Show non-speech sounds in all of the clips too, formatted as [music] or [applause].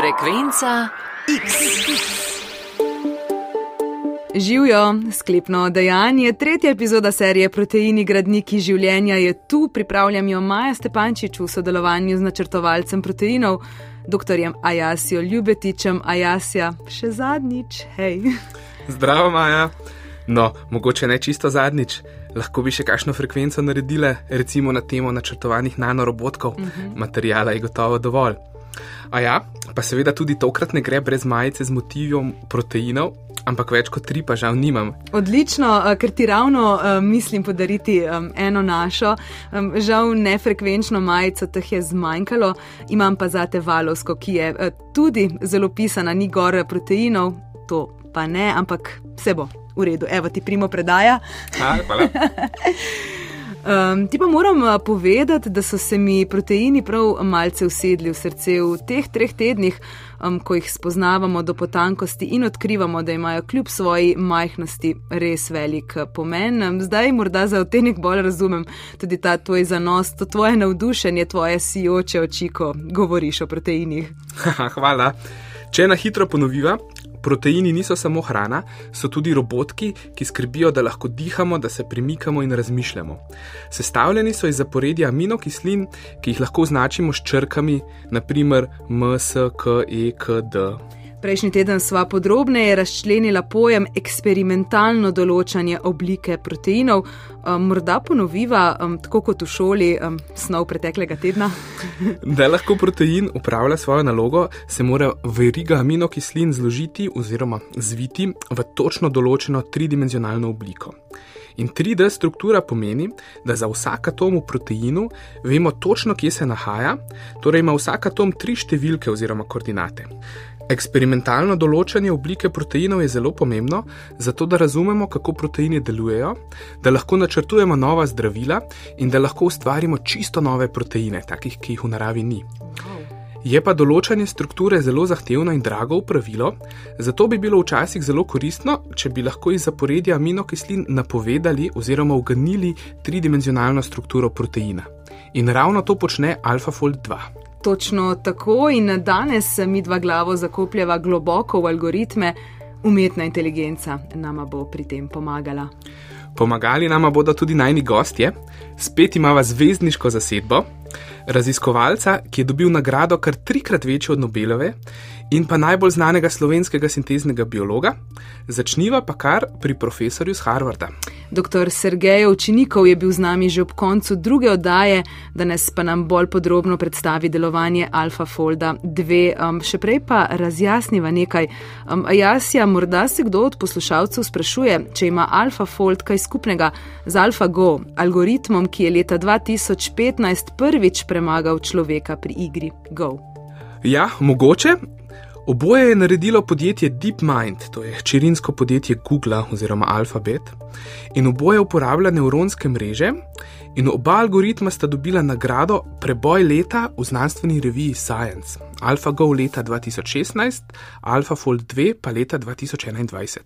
Frekvenca X. Živijo, sklepno dejanje. Tretja epizoda serije Proteini gradniki življenja je tu, pripravljam jo Maja Stepančič v sodelovanju z načrtovalcem proteinov, dr. Ajasijo Ljubetičem. Ajasija, še zadnjič, hej. Zdravo, Maja. No, mogoče ne čisto zadnjič. Lahko bi še kakšno frekvenco naredile, recimo na temo načrtovanih nanorobotkov. Uh -huh. Materijala je gotovo dovolj. A ja, pa seveda tudi tokrat ne gre brez majice z motivom proteinov, ampak več kot tri pa žal nimam. Odlično, eh, ker ti ravno um, mislim podariti um, eno našo, um, žal nefrekvenčno majico teh je zmanjkalo, imam pa zate valovsko, ki je uh, tudi zelo pisana, ni gore proteinov, to pa ne, ampak vse bo v redu, evo ti primo predaja. A, hvala. [laughs] Um, ti pa moram povedati, da so se mi proteini prav malce usedli v srce v teh treh tednih, um, ko jih spoznavamo do potankosti in odkrivamo, da imajo kljub svoji majhnosti res velik uh, pomen. Um, zdaj morda za otenek bolj razumem tudi ta tvoj zanos, to tvoje navdušenje, tvoje sijoče oči, ko govoriš o proteinih. [laughs] Hvala. Če na hitro ponoviva, Proteini niso samo hrana, so tudi robotki, ki skrbijo, da lahko dihamo, da se premikamo in razmišljamo. Sestavljeni so iz zaporedja aminokislin, ki jih lahko označimo s črkami, naprimer M, S, K, E, K, D. Prejšnji teden sva podrobneje razčlenila pojem eksperimentalno določanje oblike proteinov. Um, morda ponoviva, tako kot v šoli, snov preteklega tedna. [laughs] da lahko protein upravlja svojo nalogo, se mora veriga aminokislin zložiti oziroma zviti v točno določeno tridimenzionalno obliko. In 3D struktura pomeni, da za vsak atom v proteinu vemo točno, kje se nahaja, torej ima vsak atom tri številke oziroma koordinate. Eksperimentalno določanje oblike proteinov je zelo pomembno, zato da razumemo, kako proteini delujejo, da lahko načrtujemo nova zdravila in da lahko ustvarimo čisto nove proteine, takih, ki jih v naravi ni. Je pa določanje strukture zelo zahtevno in drago upravilo, zato bi bilo včasih zelo koristno, če bi lahko iz zaporedja aminokislin napovedali oziroma uganili tridimenzionalno strukturo proteina. In ravno to počne AlphaFold 2. Točno tako in danes mi dva glavo zakopljava globoko v algoritme, umetna inteligenca nama bo pri tem pomagala. Pomagali nama bodo tudi najni gostje, spet imamo zvezdniško zasedbo, raziskovalca, ki je dobil nagrado kar trikrat večjo od Nobelove in pa najbolj znanega slovenskega sinteznega biologa, začniva pa kar pri profesorju z Harvarda. Dr. Sergej Učenikov je bil z nami že ob koncu druge oddaje, danes pa nam bolj podrobno predstavi delovanje Alpha Folda 2. Um, še prej pa razjasniva nekaj. Um, Jasja, morda se kdo od poslušalcev sprašuje, če ima Alpha Fold kaj skupnega z AlphaGo, algoritmom, ki je leta 2015 prvič premagal človeka pri igri Go. Ja, mogoče, Oboje je naredilo podjetje DeepMind, to je čirinsko podjetje Google oziroma Alphabet, in oboje uporablja nevronske mreže, in oba algoritma sta dobila nagrado Preboj leta v znanstveni reviji Science, AlphaGo leta 2016, AlphaFold 2 pa leta 2021.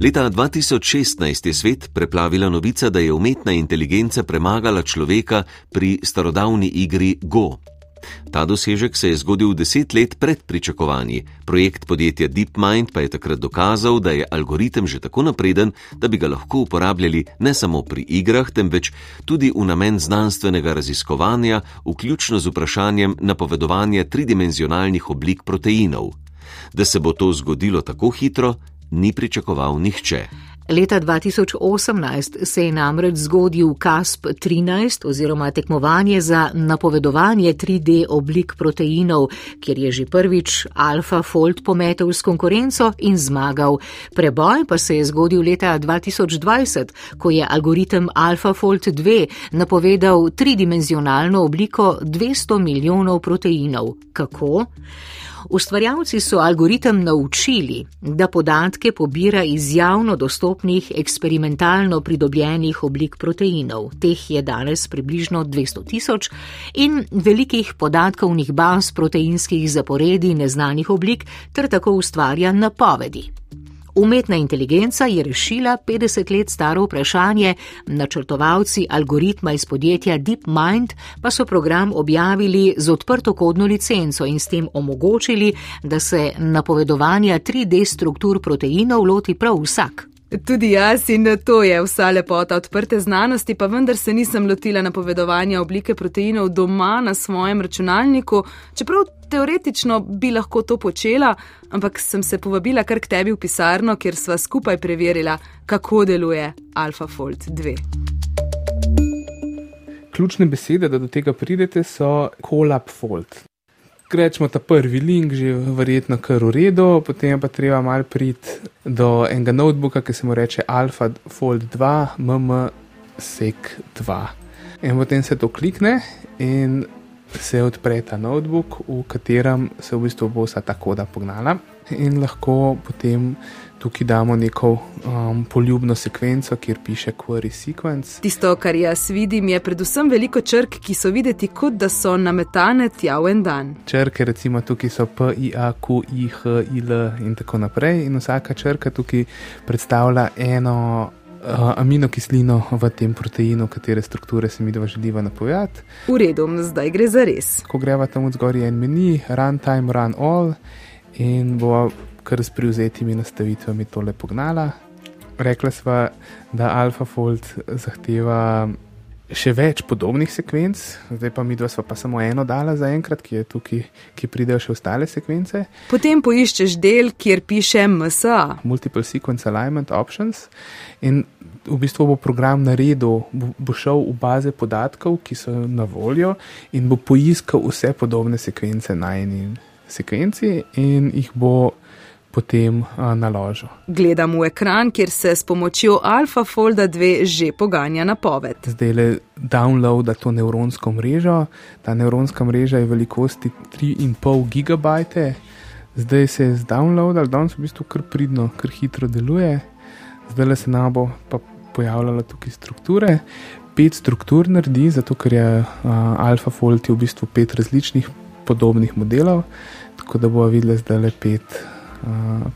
Leta 2016 je svet preplavila novica, da je umetna inteligenca premagala človeka pri starodavni igri Go. Ta dosežek se je zgodil deset let pred pričakovanji. Projekt podjetja DeepMind pa je takrat dokazal, da je algoritem že tako napreden, da bi ga lahko uporabljali ne samo pri igrah, temveč tudi v namen znanstvenega raziskovanja, vključno z vprašanjem napovedovanja tridimenzionalnih oblik proteinov. Da se bo to zgodilo tako hitro, ni pričakoval nihče. Leta 2018 se je namreč zgodil CASP 13 oziroma tekmovanje za napovedovanje 3D oblik proteinov, kjer je že prvič AlphaFold pometel s konkurenco in zmagal. Preboj pa se je zgodil leta 2020, ko je algoritem AlphaFold 2 napovedal tridimenzionalno obliko 200 milijonov proteinov. Kako? Ustvarjalci so algoritem naučili, da podatke pobira iz javno dostopnih eksperimentalno pridobljenih oblik proteinov. Teh je danes približno 200 tisoč in velikih podatkovnih baz proteinskih zaporedi neznanih oblik ter tako ustvarja napovedi. Umetna inteligenca je rešila 50 let staro vprašanje, načrtovalci algoritma iz podjetja DeepMind pa so program objavili z odprto kodno licenco in s tem omogočili, da se napovedovanja 3D struktur proteinov loti prav vsak. Tudi jaz in to je vsa lepota odprte znanosti, pa vendar se nisem lotila napovedovanja oblike proteinov doma na svojem računalniku, čeprav teoretično bi lahko to počela, ampak sem se povabila kar k tebi v pisarno, kjer sva skupaj preverila, kako deluje AlphaFold 2. Ključne besede, da do tega pridete, so collab fold rečemo ta prvi link, že verjetno kar v redu, potem pa treba mal priti do enega notebooka, ki se mu reče Alpha Fold 2, MM Sec 2. In potem se to klikne in se odpre ta notebook, v katerem se v bistvu bo vsa ta koda pognala in lahko potem tukaj damo neko um, poljubno sekvenco, kjer piše query sequence. Tisto, kar jaz vidim, je predvsem veliko črk, ki so videti kot da so nametane tja v en dan. Črke, recimo tukaj so P, I, A, Q, I, H, I, L in tako naprej, in vsaka črka tukaj predstavlja eno. Uh, aminokislino v tem proteinu, katere strukture se mi dva želiva napovedati. V redu, zdaj gre za res. Ko greva tam zgoraj en meni, run time, run all, in bo kar s privzetimi nastavitvami tole pognala. Rekla sva, da AlphaFold zahteva še več podobnih sekvenc, zdaj pa mi dva sva pa samo eno dala za enkrat, ki je tukaj, ki pridejo še ostale sekvence. Potem poiščeš del, kjer piše MSA. Multiple Sequence Alignment Options. In v bistvu bo program naredil, bo, bo šel v baze podatkov, ki so na voljo, in bo poiskal vse podobne sekvence na eni sekvenci in jih bo potem naložil. Gledam v ekran, kjer se s pomočjo AlphaFolda 2 že poganja napoved. Zdaj le downloada to nevronsko mrežo. Ta nevronska mreža je velikosti 3,5 gigabajte. Zdaj se je zdownloadal, danes v bistvu kar pridno, kar hitro deluje. Zdaj le se nam bo pa pojavljala tukaj strukture. Pet struktur naredi, zato ker je uh, AlphaFold je v bistvu pet različnih podobnih modelov, tako da bo videla zdaj le pet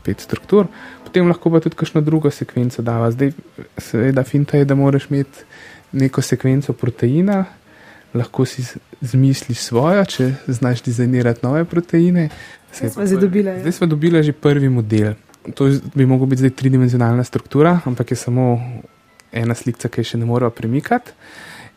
pet struktur, potem lahko pa tudi kakšno drugo sekvenco dava. Zdaj, seveda, finta je, da moraš imeti neko sekvenco proteina, lahko si zmisliš svojo, če znaš dizajnirati nove proteine. Zdaj smo, dobile, zdaj smo dobili že prvi model. To bi lahko bila zdaj tridimenzionalna struktura, ampak je samo ena slika, ki še ne moramo premikati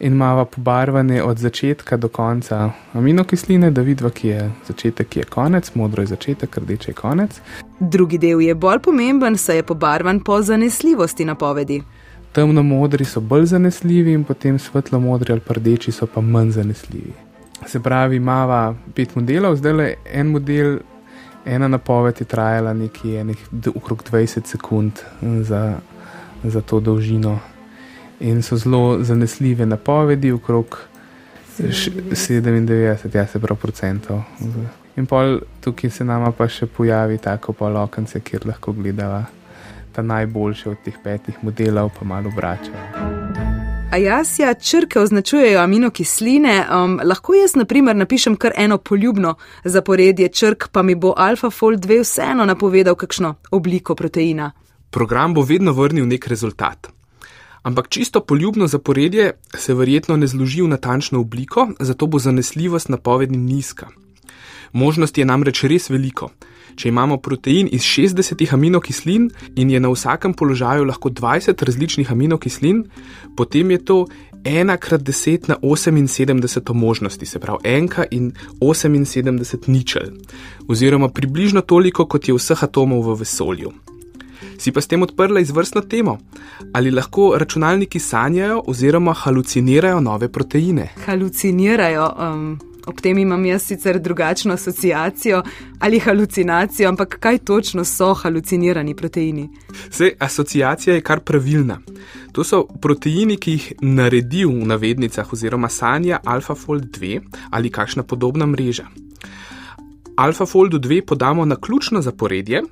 in imamo pobarvane od začetka do konca aminokisline, da vidimo, ki je začetek, ki je konec, modro je začetek, rdeče je konec. Drugi del je bolj pomemben, saj je pobarvan po zanesljivosti napovedi. Temno modri so bolj zanesljivi, in potem svetlo modri ali rdeči so pa manj zanesljivi. Se pravi, imamo pet modelov, zdaj le en model, ena napoved je trajala nekje okrog 20 sekund za, za to dolžino in so zelo zanesljive napovedi, okrog 97, ja, se pravi, procentov. In pol tukaj se nama pa še pojavi tako polokance, kjer lahko gledava ta najboljši od teh petih modelov, pa malo obrača. A jaz, ja, črke označujejo aminokisline, um, lahko jaz, na primer, napišem kar eno poljubno zaporedje črk, pa mi bo AlphaFold 2 vseeno napovedal kakšno obliko proteina. Program bo vedno vrnil nek rezultat. Ampak čisto poljubno zaporedje se verjetno ne zloži v natančno obliko, zato bo zanesljivost napovedi nizka. Možnosti je namreč res veliko. Če imamo protein iz 60 aminokislin in je na vsakem položaju lahko 20 različnih aminokislin, potem je to 1 krat 10 na 78 možnosti, se pravi 1 in 78 ničel, oziroma približno toliko, kot je vseh atomov v vesolju. Si pa s tem odprla izvrstno temo. Ali lahko računalniki sanjajo oziroma halucinirajo nove proteine? Halucinirajo. Um, ob tem imam jaz sicer drugačno asociacijo ali halucinacijo, ampak kaj točno so halucinirani proteini? Se, asociacija je kar pravilna. To so proteini, ki jih naredi v navednicah oziroma sanja AlphaFold 2 ali kakšna podobna mreža. AlphaFoldu 2 podamo na ključno zaporedje,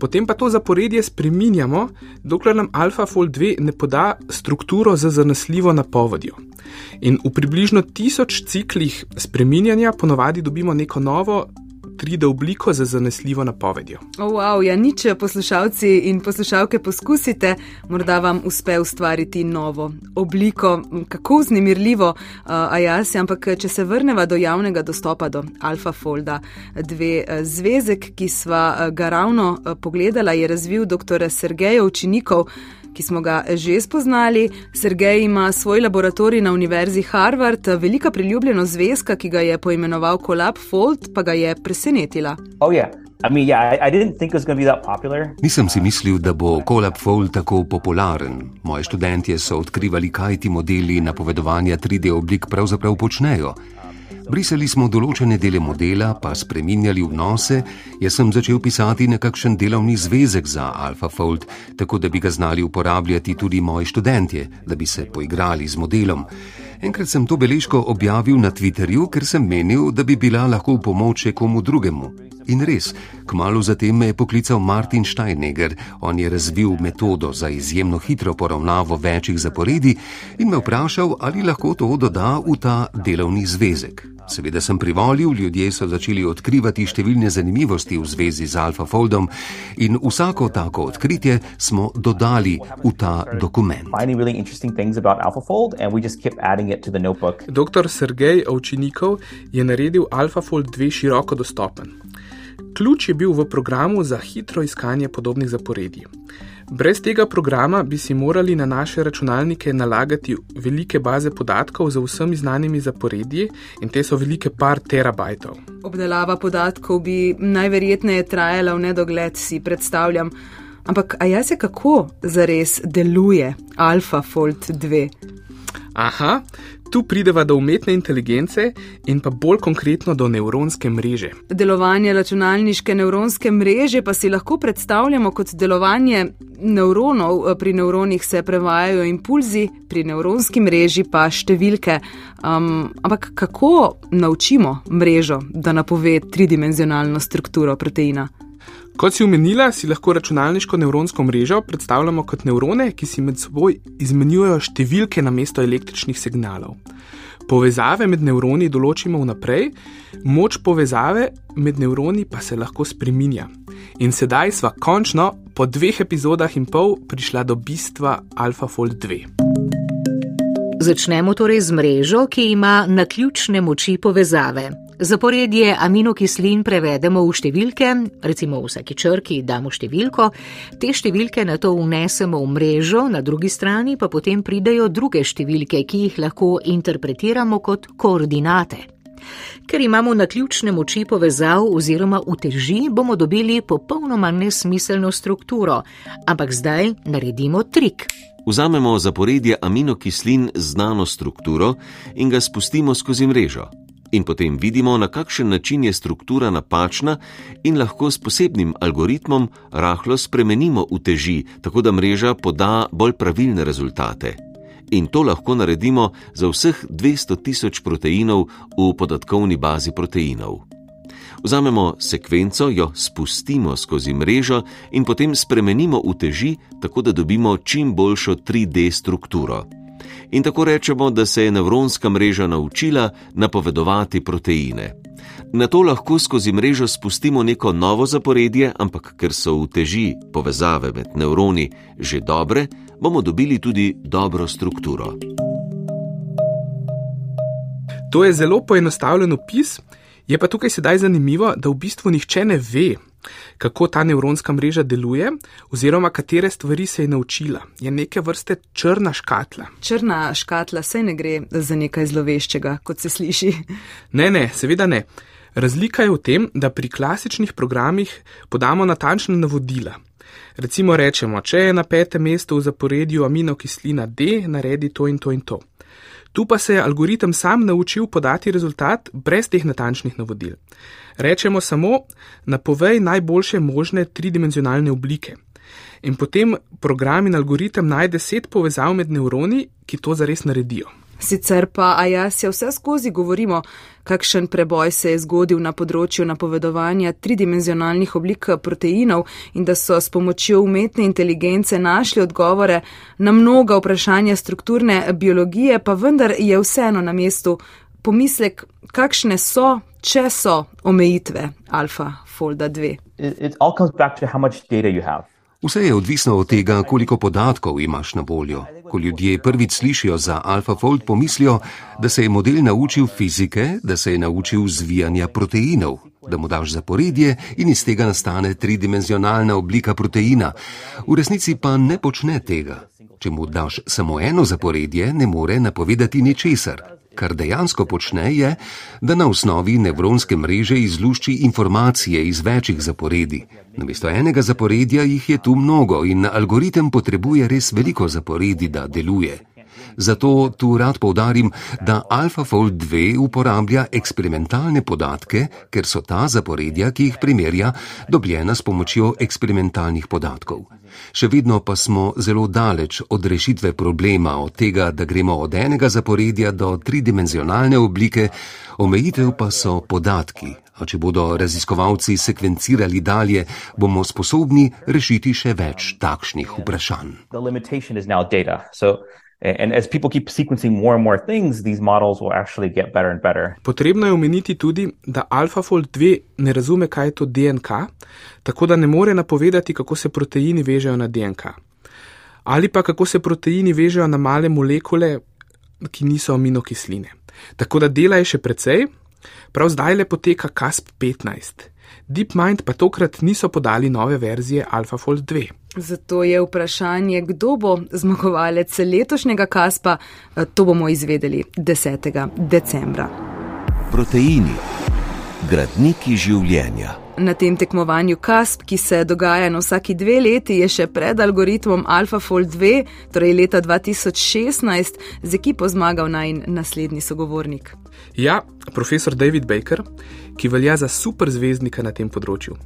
potem pa to zaporedje spreminjamo, dokler nam AlphaFold 2 ne poda strukturo za zanesljivo napovedjo. In v približno tisoč ciklih spreminjanja ponovadi dobimo neko novo 3D obliko za zanesljivo napovedjo. Oh, wow, ja, nič, poslušalci in poslušalke, poskusite, morda vam uspe ustvariti novo obliko, kako vznemirljivo, uh, a jaz, ampak če se vrneva do javnega dostopa do Alfa Folda, dve uh, zvezek, ki sva uh, ga ravno uh, pogledala, je razvil dr. Sergejev Činikov ki smo ga že spoznali. Sergej ima svoj laboratorij na Univerzi Harvard, velika priljubljena zvezka, ki ga je poimenoval Collab Fold, pa ga je presenetila. Oh, yeah. I mean, yeah, I, Nisem si mislil, da bo Collab Fold tako popularen. Moji študentje so odkrivali, kaj ti modeli napovedovanja 3D oblik pravzaprav počnejo. Brisali smo določene dele modela, pa spreminjali vnose, jaz sem začel pisati nekakšen delovni zvezek za AlphaFold, tako da bi ga znali uporabljati tudi moji študentje, da bi se poigrali z modelom. Enkrat sem to beležko objavil na Twitterju, ker sem menil, da bi bila lahko v pomoč komu drugemu. In res, kmalo zatem me je poklical Martin Steinegger, on je razvil metodo za izjemno hitro poravnavo večjih zaporedi in me vprašal, ali lahko to doda v ta delovni zvezek. Seveda sem privolil, ljudje so začeli odkrivati številne zanimivosti v zvezi z Alfa Foldom in vsako tako odkritje smo dodali v ta dokument. Dr. Sergej Ovčinikov je naredil Alfa Fold 2 široko dostopen. Ključ je bil v programu za hitro iskanje podobnih zaporedij. Brez tega programa bi si morali na naše računalnike nalagati velike baze podatkov z vsemi znanimi zaporedji in te so velike par terabajtov. Obdelava podatkov bi najverjetneje trajala v nedogled, si predstavljam. Ampak a jaz se kako zares deluje AlphaFold 2? Aha, tu prideva do umetne inteligence in pa bolj konkretno do nevronske mreže. Delovanje računalniške nevronske mreže pa si lahko predstavljamo kot delovanje nevronov. Pri nevronih se prevajajo impulzi, pri nevronski mreži pa številke. Um, ampak kako naučimo mrežo, da napove tridimenzionalno strukturo proteina? Kot si omenila, si lahko računalniško nevronsko mrežo predstavljamo kot nevrone, ki si med seboj izmenjujejo številke na mesto električnih signalov. Povezave med nevroni določimo vnaprej, moč povezave med nevroni pa se lahko spreminja. In sedaj sva končno, po dveh epizodah in pol, prišla do bistva AlphaFold 2. Začnemo torej z mrežo, ki ima na ključne moči povezave. Zaporedje aminokislin prevedemo v številke, recimo v vsaki črki damo številko, te številke na to vnesemo v mrežo, na drugi strani pa potem pridejo druge številke, ki jih lahko interpretiramo kot koordinate. Ker imamo na ključne moči povezav oziroma uteži, bomo dobili popolnoma nesmiselno strukturo, ampak zdaj naredimo trik. Vzamemo zaporedje aminokislin z znano strukturo in ga spustimo skozi mrežo in potem vidimo, na kakšen način je struktura napačna in lahko s posebnim algoritmom rahlo spremenimo uteži, tako da mreža poda bolj pravilne rezultate. In to lahko naredimo za vseh 200 tisoč proteinov v podatkovni bazi proteinov. Vzamemo sekvenco, jo spustimo skozi mrežo in potem spremenimo uteži, tako da dobimo čim boljšo 3D strukturo in tako rečemo, da se je nevronska mreža naučila napovedovati proteine. Na to lahko skozi mrežo spustimo neko novo zaporedje, ampak ker so v teži povezave med nevroni že dobre, bomo dobili tudi dobro strukturo. To je zelo poenostavljen opis, je pa tukaj sedaj zanimivo, da v bistvu nihče ne ve, kako ta nevronska mreža deluje, oziroma katere stvari se je naučila. Je neke vrste črna škatla. Črna škatla se ne gre za nekaj zloveščega, kot se sliši. Ne, ne, seveda ne. Razlika je v tem, da pri klasičnih programih podamo natančna navodila. Recimo rečemo, če je na petem mestu v zaporedju aminokislina D, naredi to in to in to. Tu pa se je algoritem sam naučil podati rezultat brez teh natančnih navodil. Rečemo samo, napovej najboljše možne tridimenzionalne oblike. In potem program in algoritem najde deset povezav med nevroni, ki to zares naredijo. Sicer pa, a jaz se vse skozi govorimo, kakšen preboj se je zgodil na področju napovedovanja tridimenzionalnih oblik proteinov in da so s pomočjo umetne inteligence našli odgovore na mnoga vprašanja strukturne biologije, pa vendar je vseeno na mestu pomislek, kakšne so če so omejitve AlphaFolda 2? It, it all comes back to how much data you have. Vse je odvisno od tega, koliko podatkov imaš na voljo. Ko ljudje prvič slišijo za AlphaFold, pomislijo, da se je model naučil fizike, da se je naučil zvijanja proteinov, da mu daš zaporedje in iz tega nastane tridimenzionalna oblika proteina. V resnici pa ne počne tega. Če mu daš samo eno zaporedje, ne more napovedati ničesar. Kar dejansko počne je, da na osnovi nevronske mreže izlušči informacije iz večjih zaporedi. Namesto enega zaporedja jih je tu mnogo in algoritem potrebuje res veliko zaporedi, da deluje. Zato tu rad povdarim, da AlphaFold 2 uporablja eksperimentalne podatke, ker so ta zaporedja, ki jih primerja, dobljena s pomočjo eksperimentalnih podatkov. Še vedno pa smo zelo daleč od rešitve problema, od tega, da gremo od enega zaporedja do tridimenzionalne oblike, omejitev pa so podatki. A če bodo raziskovalci sekvencirali dalje, bomo sposobni rešiti še več takšnih vprašanj. And as people keep sequencing more and more things, these models will actually get better and better. Potrebno je omeniti tudi, da AlphaFold 2 ne razume, kaj je to DNK, tako da ne more napovedati, kako se proteini vežejo na DNK. Ali pa kako se proteini vežejo na male molekule, ki niso aminokisline. Tako da dela je še precej, prav zdaj le poteka CASP-15. DeepMind pa tokrat niso podali nove verzije AlphaFold 2. Zato je vprašanje, kdo bo zmagovalec letošnjega kaspa, to bomo izvedeli 10. decembra. Proteini, gradniki življenja. Na tem tekmovanju KASP, ki se dogaja na vsaki dve leti, je še pred algoritmom AlphaFold 2, torej leta 2016, z ekipo zmagal naj naslednji sogovornik. Ja, profesor David Baker, ki velja za superzvezdnika na tem področju.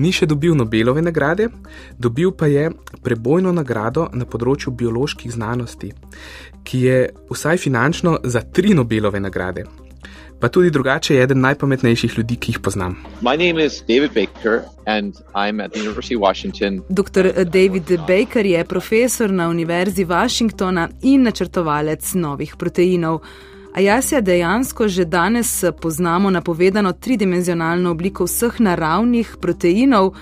Ni še dobil Nobelove nagrade, dobil pa je prebojno nagrado na področju bioloških znanosti, ki je vsaj finančno za tri Nobelove nagrade pa tudi drugače je eden najpametnejših ljudi, ki jih poznam. Dr. David Baker je profesor na Univerzi Washingtona in načrtovalec novih proteinov. A jaz je dejansko že danes poznamo napovedano tridimenzionalno obliko vseh naravnih proteinov.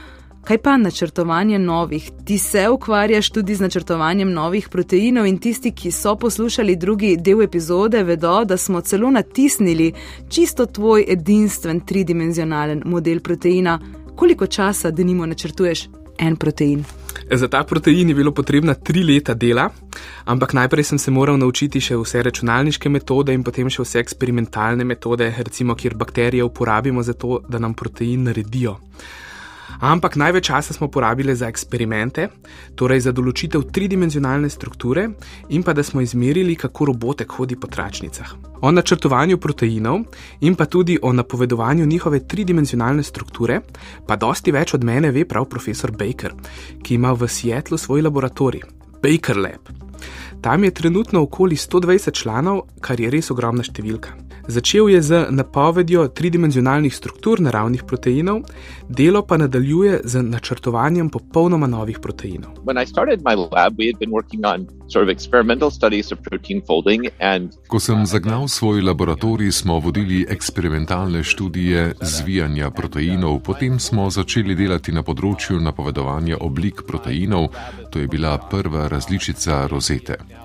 Kaj pa načrtovanje novih? Ti se ukvarjaš tudi z načrtovanjem novih proteinov in tisti, ki so poslušali drugi del epizode, vedo, da smo celo natisnili čisto tvoj edinstven tridimenzionalen model proteina. Koliko časa, da nimo načrtuješ en protein? Za ta protein je bilo potrebno tri leta dela, ampak najprej sem se moral naučiti še vse računalniške metode in potem še vse eksperimentalne metode, recimo, kjer bakterije uporabimo za to, da nam protein naredijo. Ampak največ časa smo porabili za eksperimente, torej za določitev tridimenzionalne strukture in pa da smo izmerili, kako robotek hodi po tračnicah. O načrtovanju proteinov in pa tudi o napovedovanju njihove tridimenzionalne strukture, pa dosti več od mene ve prav profesor Baker, ki ima v Seattlu svoj laboratorij, Baker Lab. Tam je trenutno okoli 120 članov, kar je res ogromna številka. Začel je z napovedjo tridimenzionalnih struktur naravnih proteinov, delo pa nadaljuje z načrtovanjem popolnoma novih proteinov. Ko sem zagnal svoj laboratorij, smo vodili eksperimentalne študije zvijanja proteinov, potem smo začeli delati na področju napovedovanja oblik proteinov, to je bila prva različica rozete.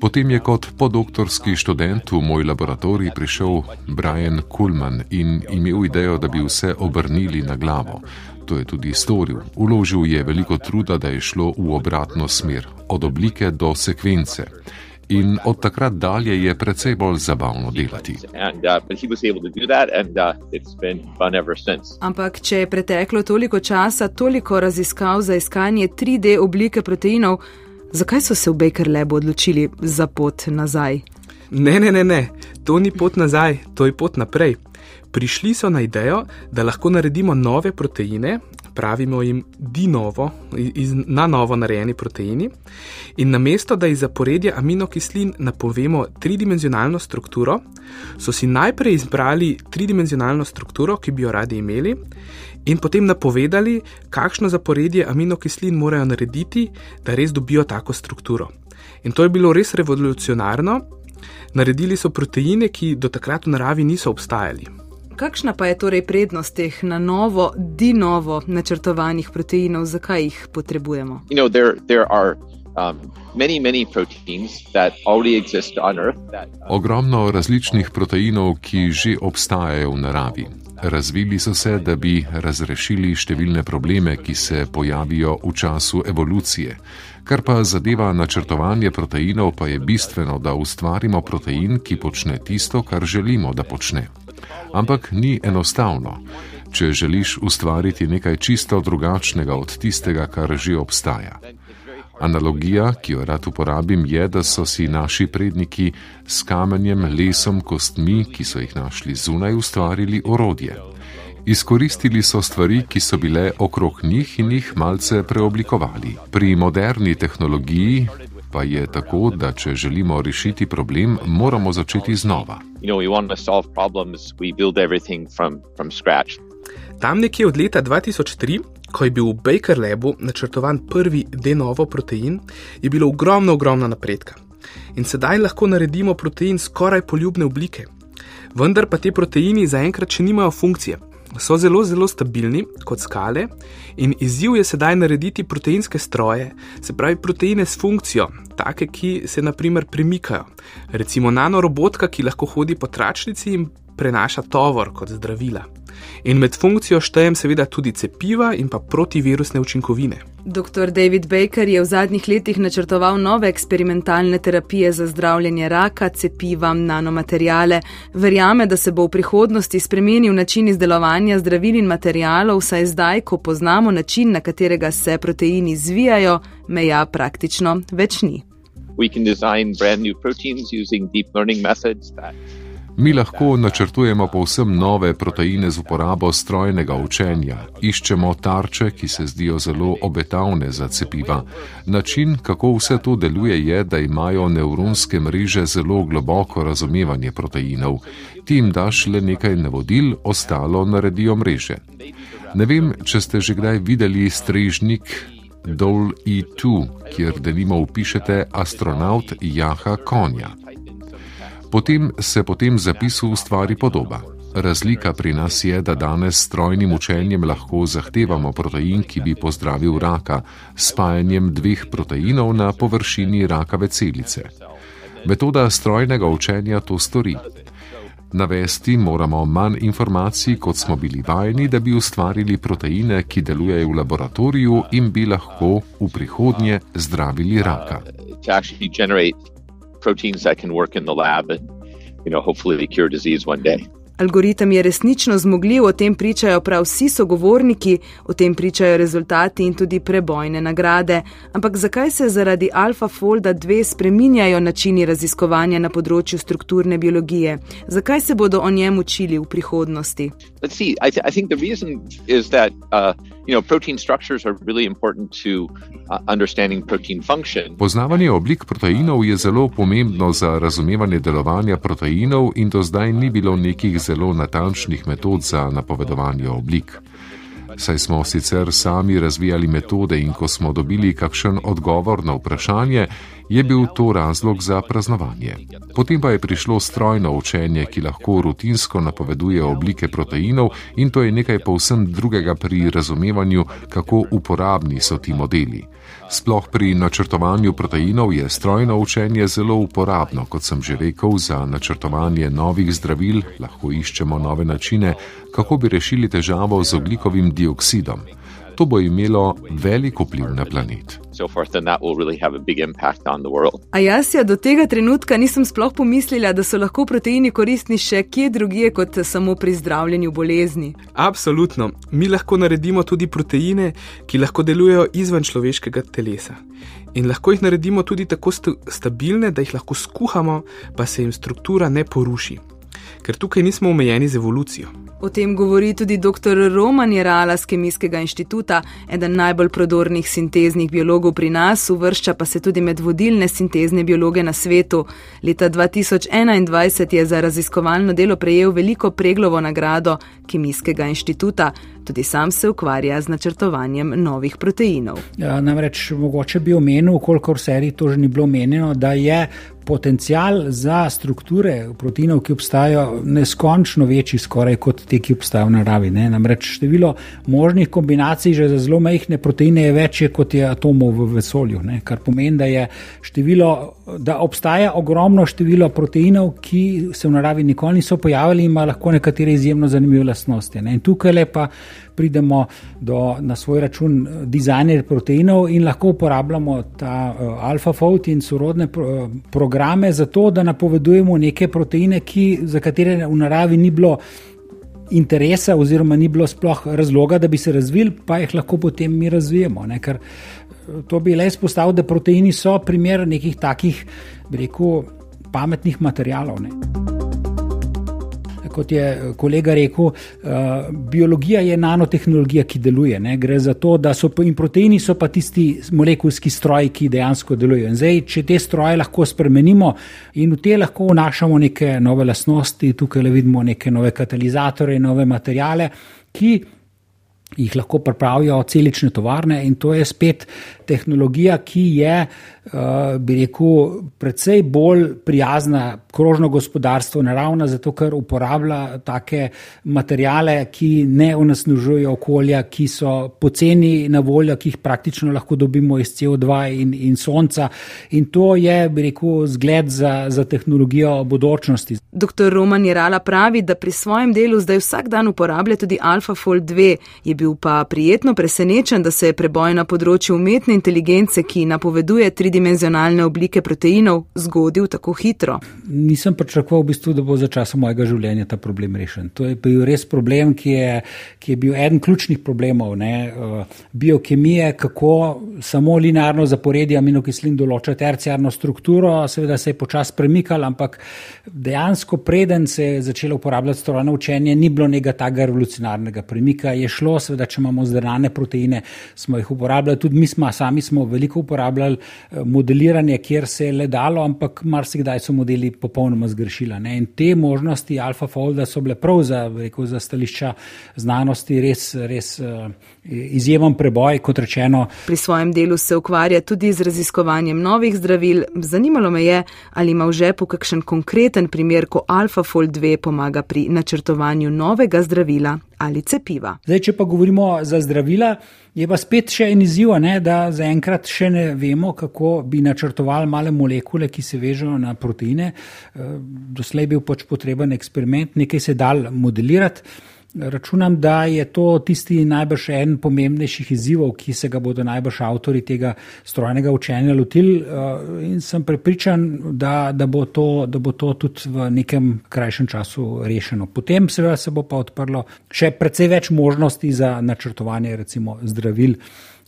Potem je kot podoktorski študent v moj laboratorij prišel Brian Kuhlman in imel idejo, da bi vse obrnili na glavo. To je tudi storil. Uložil je veliko truda, da je šlo v obratno smer, od oblike do sekvence. In od takrat dalje je precej bolj zabavno delati. Ampak, če je preteklo toliko časa, toliko raziskav za iskanje 3D oblike proteinov, Zakaj so se v Baker Labu odločili za pot nazaj? Ne, ne, ne, ne, to ni pot nazaj, to je pot naprej. Prišli so na idejo, da lahko naredimo nove proteine, pravimo jim dinovo, iz, na novo narejeni proteini, in namesto da iz zaporedja aminokislin napovemo tridimenzionalno strukturo, so si najprej izbrali tridimenzionalno strukturo, ki bi jo radi imeli, in potem napovedali, kakšno zaporedje aminokislin morajo narediti, da res dobijo tako strukturo. In to je bilo res revolucionarno. Naredili so proteine, ki do takrat v naravi niso obstajali. Kakšna pa je torej prednost teh na novo, di novo načrtovanih proteinov, zakaj jih potrebujemo? You know, there, there are, um, many, many that on Earth, that, uh... Ogromno različnih proteinov, ki že obstajajo v naravi. Razvili so se, da bi razrešili številne probleme, ki se pojavijo v času evolucije. Kar pa zadeva načrtovanje proteinov, pa je bistveno, da ustvarimo protein, ki počne tisto, kar želimo, da počne. Ampak ni enostavno. Če želiš ustvariti nekaj čisto drugačnega od tistega, kar že obstaja. Analogija, ki jo rad uporabim, je, da so si naši predniki s kamenjem, lesom, kostmi, ki so jih našli zunaj, ustvarili orodje. Izkoristili so stvari, ki so bile okrog njih in jih malce preoblikovali. Pri moderni tehnologiji pa je tako, da če želimo rešiti problem, moramo začeti znova. Tam nekje od leta 2003, ko je bil v Baker Labu načrtovan prvi denovo protein, je bilo ogromno, ogromno napredka. In sedaj lahko naredimo protein skoraj poljubne oblike. Vendar pa te proteini zaenkrat še nimajo funkcije, so zelo, zelo stabilni kot skale, in izziv je sedaj narediti proteinske stroje, se pravi proteine s funkcijo, take, ki se naprimer premikajo. Recimo nanorobotka, ki lahko hodi po tračnici in prenaša tovor kot zdravila. In med funkcijo štejem seveda tudi cepiva in pa protivirusne učinkovine. Dr. David Baker je v zadnjih letih načrtoval nove eksperimentalne terapije za zdravljenje raka, cepiva, nanomaterijale. Verjame, da se bo v prihodnosti spremenil način izdelovanja zdravil in materijalov, saj zdaj, ko poznamo način, na katerega se proteini zvijajo, meja praktično več ni. We can design brand new proteins using deep learning methods that Mi lahko načrtujemo povsem nove proteine z uporabo strojnega učenja, iščemo tarče, ki se zdijo zelo obetavne za cepiva. Način, kako vse to deluje, je, da imajo nevronske mreže zelo globoko razumevanje proteinov. Ti jim daš le nekaj navodil, ostalo naredijo mreže. Ne vem, če ste že kdaj videli strežnik Dol E2, kjer denimo upišete astronaut jaha konja potem se po tem zapisu ustvari podoba. Razlika pri nas je, da danes s strojnim učenjem lahko zahtevamo protein, ki bi pozdravil raka, s spajanjem dveh proteinov na površini rakave celice. Metoda strojnega učenja to stori. Navesti moramo manj informacij, kot smo bili vajeni, da bi ustvarili proteine, ki delujejo v laboratoriju in bi lahko v prihodnje zdravili raka proteins that can work in the lab and, you know, hopefully cure disease one day. Algoritem je resnično zmogljiv, o tem pričajo prav vsi sogovorniki, o tem pričajo rezultati in tudi prebojne nagrade. Ampak zakaj se zaradi AlphaFolda 2 spreminjajo načini raziskovanja na področju strukturne biologije? Zakaj se bodo o njem učili v prihodnosti? See, I th I think the reason is that, uh, you know, protein structures are really important to uh, understanding protein function. Poznavanje oblik proteinov je zelo pomembno za razumevanje delovanja proteinov in do zdaj ni bilo nekih zelo natančnih metod za napovedovanje oblik. Saj smo sicer sami razvijali metode in ko smo dobili kakšen odgovor na vprašanje, je bil to razlog za praznovanje. Potem pa je prišlo strojno učenje, ki lahko rutinsko napoveduje oblike proteinov in to je nekaj povsem drugega pri razumevanju, kako uporabni so ti modeli. Sploh pri načrtovanju proteinov je strojno učenje zelo uporabno, kot sem že rekel, za načrtovanje novih zdravil lahko iščemo nove načine, kako bi rešili težavo z oglikovim dioksidom. To bo imelo velik vpliv na planet. A jaz ja do tega trenutka nisem sploh pomislila, da so lahko proteini koristni še kje drugje kot samo pri zdravljenju bolezni. Absolutno. Mi lahko naredimo tudi proteine, ki lahko delujejo izven človeškega telesa. In lahko jih naredimo tudi tako stabilne, da jih lahko skuhamo, pa se jim struktura ne poruši. Ker tukaj nismo omejeni z evolucijo. O tem govori tudi dr. Roman Jerala z Kemijskega inštituta, eden najbolj prodornih sinteznih biologov pri nas, uvršča pa se tudi med vodilne sintezne biologe na svetu. Leta 2021 je za raziskovalno delo prejel veliko preglovo nagrado Kemijskega inštituta. Tudi sam se ukvarja z načrtovanjem novih proteinov. Ja, namreč mogoče bi omenil, kolikor serij to že ni bilo omenjeno, da je potencial za strukture proteinov, ki obstajajo, neskončno večji, skoraj kot te, ki obstajajo v naravi. Ne? Namreč število možnih kombinacij že za zelo majhne proteine je večje, kot je atomov v vesolju, ne? kar pomeni, da, število, da obstaja ogromno število proteinov, ki se v naravi nikoli niso pojavili in ima lahko nekatere izjemno zanimive lastnosti. Ne? In tukaj lepa pridemo do, na svoj račun dizajner proteinov in lahko uporabljamo ta uh, AlphaFold in sorodne pro, uh, programe za to, da napovedujemo neke proteine, ki, za katere v naravi ni bilo. Interesa, oziroma, ni bilo sploh razloga, da bi se razvili, pa jih lahko potem mi razvijemo. Ne? Ker to bi le izpostavil, da proteini so primer nekih takih, rekel, pametnih materijalov. Ne? Kot je eh, kolega rekel, uh, biologija je nanotehnologija, ki deluje. Ne? Gre za to, da so in proteini so pa tisti molekulski stroji, ki dejansko delujejo. In zdaj, če te stroje lahko spremenimo in v te lahko vnašamo neke nove lastnosti, tukaj le vidimo neke nove katalizatore, nove materijale, ki jih lahko pripravijo celične tovarne, in to je spet tehnologija, ki je uh, bi rekel, precej bolj prijazna krožno gospodarstvo, naravna, zato ker uporablja take materijale, ki ne onesnažujejo okolja, ki so poceni na voljo, ki jih praktično lahko dobimo iz CO2 in, in sonca. In to je, bi rekel, zgled za, za tehnologijo bodočnosti. Dr. Roman Jerala pravi, da pri svojem delu zdaj vsak dan uporablja tudi AlphaFold 2, je bil pa prijetno presenečen, da se je preboj na področju umetne inteligence, ki napoveduje 3D tridimenzionalne oblike proteinov zgodil tako hitro? Nisem pričakoval, v bistvu, da bo za časa mojega življenja ta problem rešen. To je bil res problem, ki je, ki je bil eden ključnih problemov ne? Eh, biokemije, kako samo linearno zaporedje aminokislin določa terciarno strukturo, seveda se je počasi premikal, ampak dejansko preden se je začelo uporabljati strojno učenje, ni bilo nekega takega revolucionarnega premika. Je šlo, seveda, če imamo zdravljene proteine, smo jih uporabljali, tudi mi smo, sami smo veliko uporabljali eh, modeliranje, kjer se je le dalo, ampak marsikdaj so modeli popolnoma zgrešili. In te možnosti AlphaFolda so bile prav za, rekel, za stališča znanosti res, res uh, izjemen preboj, kot rečeno. Pri svojem delu se ukvarja tudi z raziskovanjem novih zdravil. Zanimalo me je, ali ima v žepu kakšen konkreten primer, ko AlphaFold 2 pomaga pri načrtovanju novega zdravila ali cepiva. Zdaj, če pa govorimo za zdravila, je pa spet še en izziv, ne, da zaenkrat še ne vemo, kako bi načrtovali male molekule, ki se vežejo na proteine. Eh, doslej je bil pač potreben eksperiment, nekaj se dal modelirati. Računam, da je to tisti najbrž en pomembnejših izzivov, ki se ga bodo najbrž avtori tega strojnega učenja lotili eh, in sem prepričan, da, da, bo to, da bo to tudi v nekem krajšem času rešeno. Potem seveda se bo pa odprlo še precej več možnosti za načrtovanje recimo zdravil.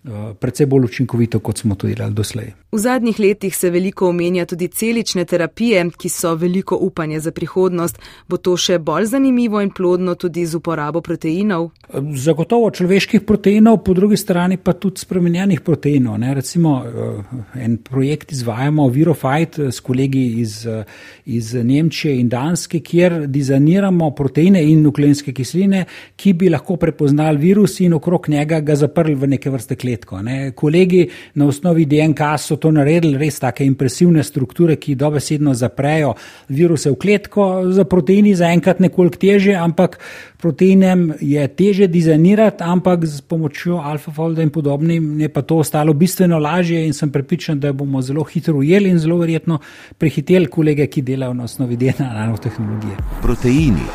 Eh, precej bolj učinkovito, kot smo to delali doslej. V zadnjih letih se veliko omenja tudi celične terapije, ki so veliko upanje za prihodnost. Bo to še bolj zanimivo in plodno tudi z uporabo proteinov? Eh, zagotovo človeških proteinov, po drugi strani pa tudi spremenjenih proteinov. Ne? Recimo eh, en projekt izvajamo, Virofight, s kolegi iz, iz Nemčije in Danske, kjer dizajniramo proteine in nukleinske kisline, ki bi lahko prepoznali virus in okrog njega ga zaprli v neke vrste kletje kletko. Ne. Kolegi na osnovi DNK so to naredili, res take impresivne strukture, ki dobesedno zaprejo viruse v kletko, za proteini zaenkrat nekoliko teže, ampak proteinem je teže dizajnirati, ampak z pomočjo AlphaFolda in podobnim je pa to ostalo bistveno lažje in sem prepričan, da bomo zelo hitro ujeli in zelo verjetno prehiteli kolege, ki delajo na osnovi DNA nanotehnologije. Proteini,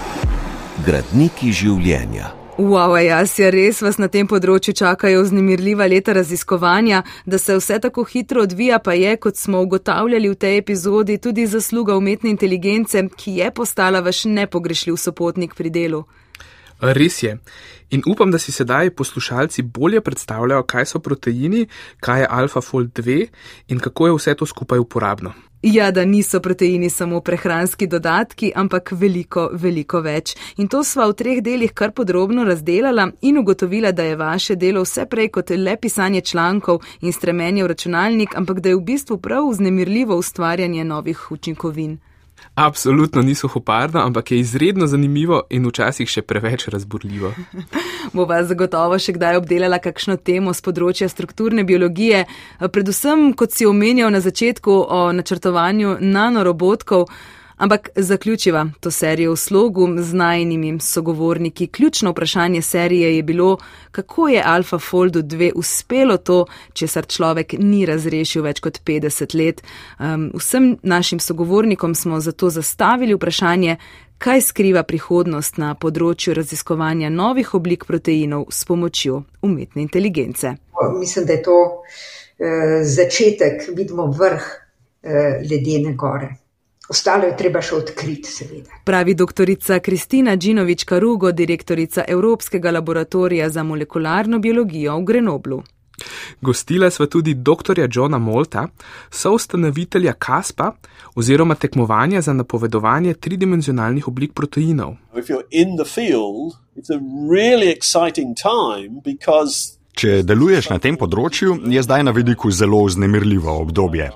gradniki življenja. Wow, jaz je res, vas na tem področju čakajo vznemirljiva leta raziskovanja, da se vse tako hitro odvija, pa je, kot smo ugotavljali v tej epizodi, tudi zasluga umetne inteligence, ki je postala vaš nepogrešljiv sopotnik pri delu. Res je. In upam, da si sedaj poslušalci bolje predstavljajo, kaj so proteini, kaj je AlphaFold 2 in kako je vse to skupaj uporabno. Ja, da niso proteini samo prehranski dodatki, ampak veliko, veliko več. In to sva v treh delih kar podrobno razdelala in ugotovila, da je vaše delo vse prej kot le pisanje člankov in stremenje v računalnik, ampak da je v bistvu prav vznemirljivo ustvarjanje novih učinkovin. Absolutno ni suhoparno, ampak je izredno zanimivo in včasih še preveč razburljivo. [laughs] Bova zagotovo še kdaj obdelala kakšno temo z področja strukturne biologije, predvsem, kot si omenjal na začetku, o načrtovanju nanorobotkov. Ampak zaključiva to serijo v slogu z najnimi sogovorniki. Ključno vprašanje serije je bilo, kako je Alfa Foldu 2 uspelo to, česar človek ni razrešil več kot 50 let. Um, vsem našim sogovornikom smo zato zastavili vprašanje, kaj skriva prihodnost na področju raziskovanja novih oblik proteinov s pomočjo umetne inteligence. Mislim, da je to uh, začetek, vidimo vrh uh, ledene gore. Ostalo je treba še odkriti, seveda. Pravi doktorica Kristina Džinovič Karugo, direktorica Evropskega laboratorija za molekularno biologijo v Grenoblu. Gostila sva tudi dr. Johna Molta, soustanovitelja KASPA oziroma tekmovanja za napovedovanje tridimenzionalnih oblik proteinov. Če deluješ na tem področju, je zdaj na vidiku zelo vznemirljivo obdobje.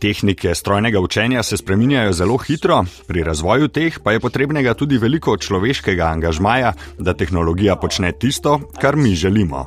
Tehnike strojnega učenja se spreminjajo zelo hitro, pri razvoju teh pa je potrebnega tudi veliko človeškega angažmaja, da tehnologija počne tisto, kar mi želimo.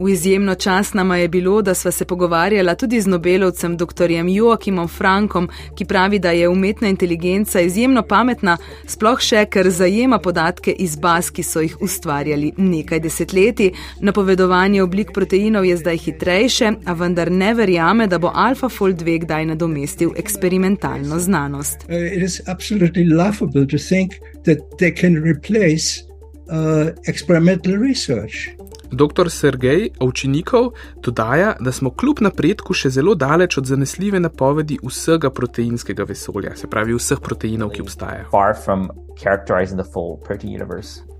V izjemno čas nama je bilo, da sva se pogovarjala tudi z Nobelovcem dr. Joachimom Frankom, ki pravi, da je umetna inteligenca izjemno pametna, sploh še še, ker zajema podatke iz baz, ki so jih ustvarjali nekaj desetletij. Napovedovanje oblik proteinov je zdaj hitrejše, a vendar ne verjame, da bo AlphaFold 2 kdaj nadomestil eksperimentalno znanost. Uh, experimental research. Dr. Sergej Ovčinikov dodaja, da smo kljub napredku še zelo daleč od zanesljive napovedi vsega proteinskega vesolja, se pravi vseh proteinov, ki obstajajo.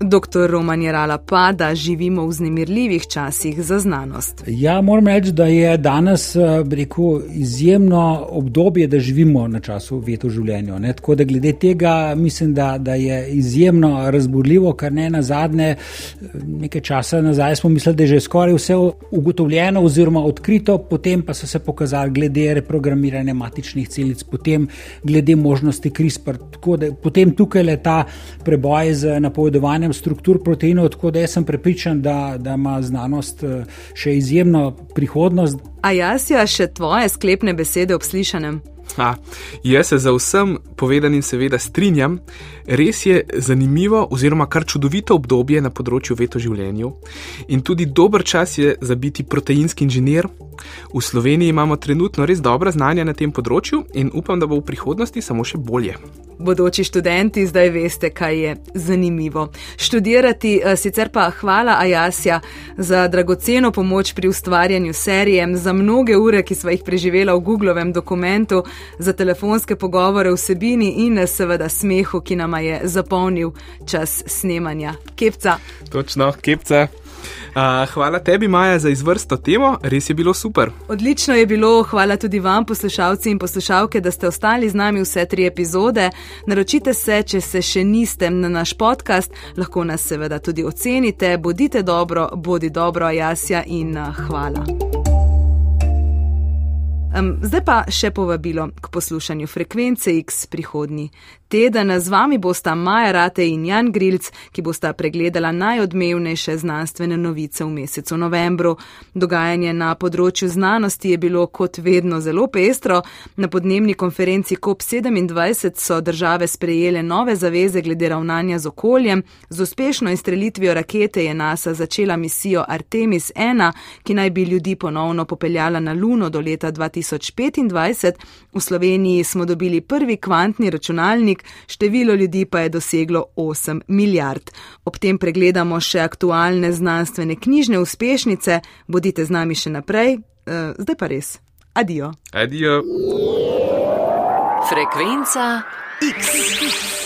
Dr. Roman Jerala pa, da živimo v znemirljivih časih za znanost. Ja, moram reči, da je danes eh, rekel, izjemno obdobje, da živimo na času veto življenja. Ne? Tako da glede tega mislim, da, da je izjemno razburljivo, kar ne na zadnje, eh, nekaj časa nazaj smo mislili, da je že skoraj vse ugotovljeno oziroma odkrito, potem pa so se pokazali glede reprogramiranja matičnih celic, potem glede možnosti CRISPR. Da, potem tukaj je ta preboj z napovedovanjem struktur proteinov, tako da sem prepričan, da, da ima znanost eh, še izjemno prihodnost. A jaz ja še tvoje sklepne besede ob slišanem. Ha, jaz se za vsem povedanim seveda strinjam. Res je zanimivo oziroma kar čudovito obdobje na področju veto življenju in tudi dober čas je za biti proteinski inženir. V Sloveniji imamo trenutno res dobra znanja na tem področju in upam, da bo v prihodnosti samo še bolje. Bodoči študenti zdaj veste, kaj je zanimivo. Študirati, eh, sicer pa hvala Ajasja za dragoceno pomoč pri ustvarjanju serije, za mnoge ure, ki sva jih preživela v Googlovem dokumentu, za telefonske pogovore vsebini in seveda smehu, ki nama je zapolnil čas snemanja. Kepca. Točno, kepca. Uh, hvala tebi, Maja, za izvrsto temo, res je bilo super. Odlično je bilo, hvala tudi vam, poslušalci in poslušalke, da ste ostali z nami vse tri epizode. Naročite se, če se še niste na naš podcast, lahko nas seveda tudi ocenite. Bodite dobro, bodi dobro, jasja in uh, hvala. Um, zdaj pa še povabilo k poslušanju frekvence X prihodnji teden. Z vami bosta Maja Rate in Jan Grilc, ki bosta pregledala najodmevnejše znanstvene novice v mesecu novembru. Dogajanje na področju znanosti je bilo kot vedno zelo pestro. Na podnebni konferenci COP27 so države sprejele nove zaveze glede ravnanja z okoljem. Z uspešno izstrelitvijo rakete je NASA začela misijo Artemis 1, ki naj bi ljudi ponovno popeljala na Luno do leta 2025. V Sloveniji smo dobili prvi kvantni računalnik, število ljudi pa je doseglo 8 milijard. Ob tem pregledamo še aktualne znanstvene knjižne uspešnice, bodite z nami še naprej, uh, zdaj pa res. Adijo. Adijo. Frekvenca X.